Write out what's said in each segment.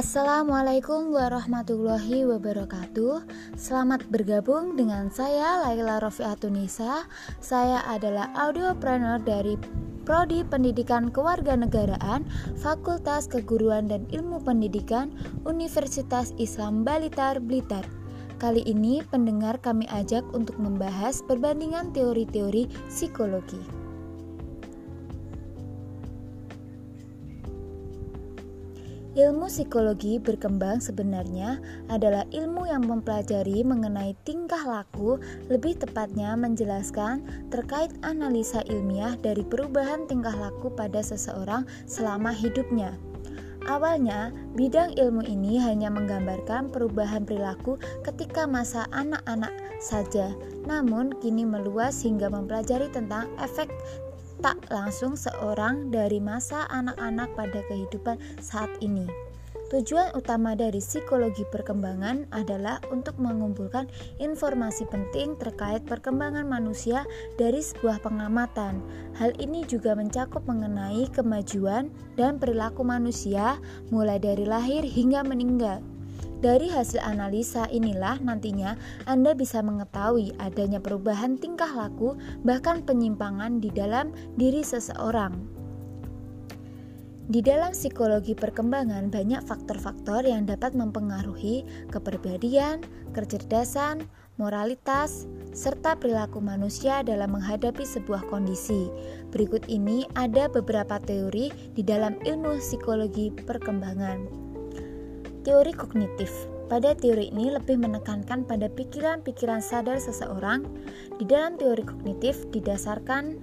Assalamualaikum warahmatullahi wabarakatuh. Selamat bergabung dengan saya Laila Rofiatunisa Saya adalah audiopreneur dari Prodi Pendidikan Kewarganegaraan Fakultas Keguruan dan Ilmu Pendidikan Universitas Islam Balitar Blitar. Kali ini pendengar kami ajak untuk membahas perbandingan teori-teori psikologi Ilmu psikologi berkembang sebenarnya adalah ilmu yang mempelajari mengenai tingkah laku, lebih tepatnya menjelaskan terkait analisa ilmiah dari perubahan tingkah laku pada seseorang selama hidupnya. Awalnya, bidang ilmu ini hanya menggambarkan perubahan perilaku ketika masa anak-anak saja, namun kini meluas hingga mempelajari tentang efek tak langsung seorang dari masa anak-anak pada kehidupan saat ini. Tujuan utama dari psikologi perkembangan adalah untuk mengumpulkan informasi penting terkait perkembangan manusia dari sebuah pengamatan. Hal ini juga mencakup mengenai kemajuan dan perilaku manusia mulai dari lahir hingga meninggal. Dari hasil analisa inilah nantinya Anda bisa mengetahui adanya perubahan tingkah laku, bahkan penyimpangan di dalam diri seseorang. Di dalam psikologi perkembangan, banyak faktor-faktor yang dapat mempengaruhi kepribadian, kecerdasan, moralitas, serta perilaku manusia dalam menghadapi sebuah kondisi. Berikut ini ada beberapa teori di dalam ilmu psikologi perkembangan. Teori kognitif pada teori ini lebih menekankan pada pikiran-pikiran sadar seseorang. Di dalam teori kognitif didasarkan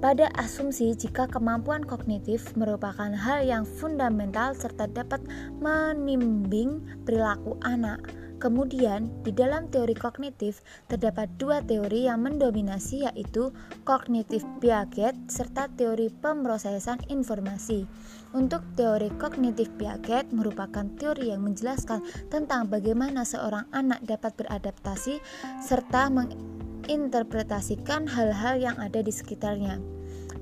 pada asumsi jika kemampuan kognitif merupakan hal yang fundamental serta dapat menimbing perilaku anak. Kemudian, di dalam teori kognitif terdapat dua teori yang mendominasi yaitu kognitif Piaget serta teori pemrosesan informasi. Untuk teori kognitif Piaget merupakan teori yang menjelaskan tentang bagaimana seorang anak dapat beradaptasi serta menginterpretasikan hal-hal yang ada di sekitarnya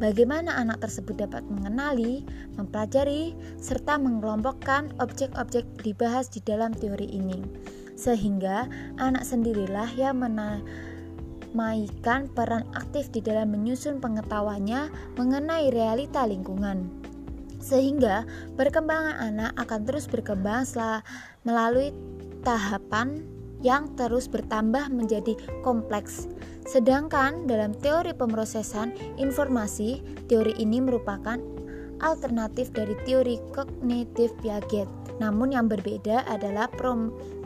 bagaimana anak tersebut dapat mengenali, mempelajari, serta mengelompokkan objek-objek dibahas di dalam teori ini sehingga anak sendirilah yang menamaikan peran aktif di dalam menyusun pengetahuannya mengenai realita lingkungan. Sehingga perkembangan anak akan terus berkembang setelah melalui tahapan yang terus bertambah menjadi kompleks. Sedangkan dalam teori pemrosesan informasi, teori ini merupakan alternatif dari teori kognitif Piaget. Namun yang berbeda adalah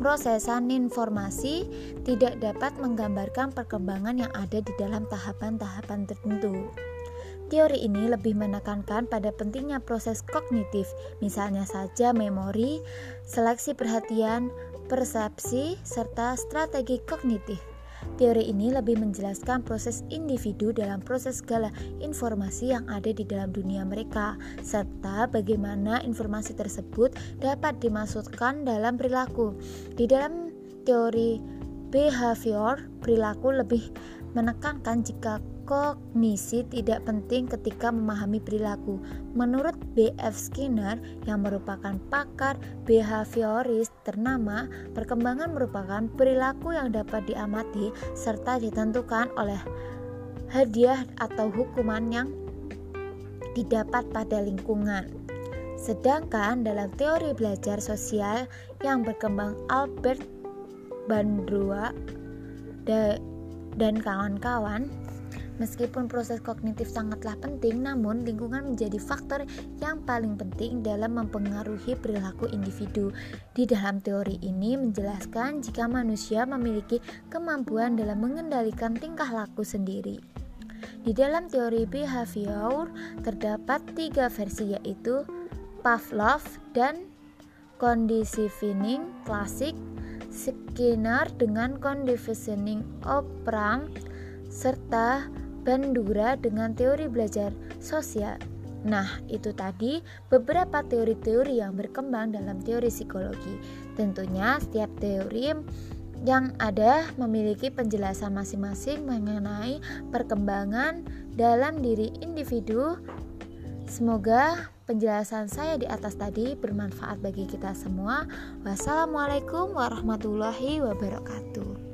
prosesan informasi tidak dapat menggambarkan perkembangan yang ada di dalam tahapan-tahapan tertentu. Teori ini lebih menekankan pada pentingnya proses kognitif, misalnya saja memori, seleksi perhatian, persepsi, serta strategi kognitif. Teori ini lebih menjelaskan proses individu dalam proses segala informasi yang ada di dalam dunia mereka, serta bagaimana informasi tersebut dapat dimasukkan dalam perilaku. Di dalam teori behavior, perilaku lebih menekankan jika kognisi tidak penting ketika memahami perilaku. Menurut B.F. Skinner yang merupakan pakar behavioris ternama, perkembangan merupakan perilaku yang dapat diamati serta ditentukan oleh hadiah atau hukuman yang didapat pada lingkungan. Sedangkan dalam teori belajar sosial yang berkembang Albert Bandrua dan kawan-kawan Meskipun proses kognitif sangatlah penting, namun lingkungan menjadi faktor yang paling penting dalam mempengaruhi perilaku individu. Di dalam teori ini menjelaskan jika manusia memiliki kemampuan dalam mengendalikan tingkah laku sendiri. Di dalam teori behavior terdapat tiga versi yaitu Pavlov dan conditioning klasik, Skinner dengan conditioning operant, serta Bandura dengan teori belajar sosial. Nah, itu tadi beberapa teori-teori yang berkembang dalam teori psikologi. Tentunya setiap teori yang ada memiliki penjelasan masing-masing mengenai perkembangan dalam diri individu Semoga penjelasan saya di atas tadi bermanfaat bagi kita semua. Wassalamualaikum warahmatullahi wabarakatuh.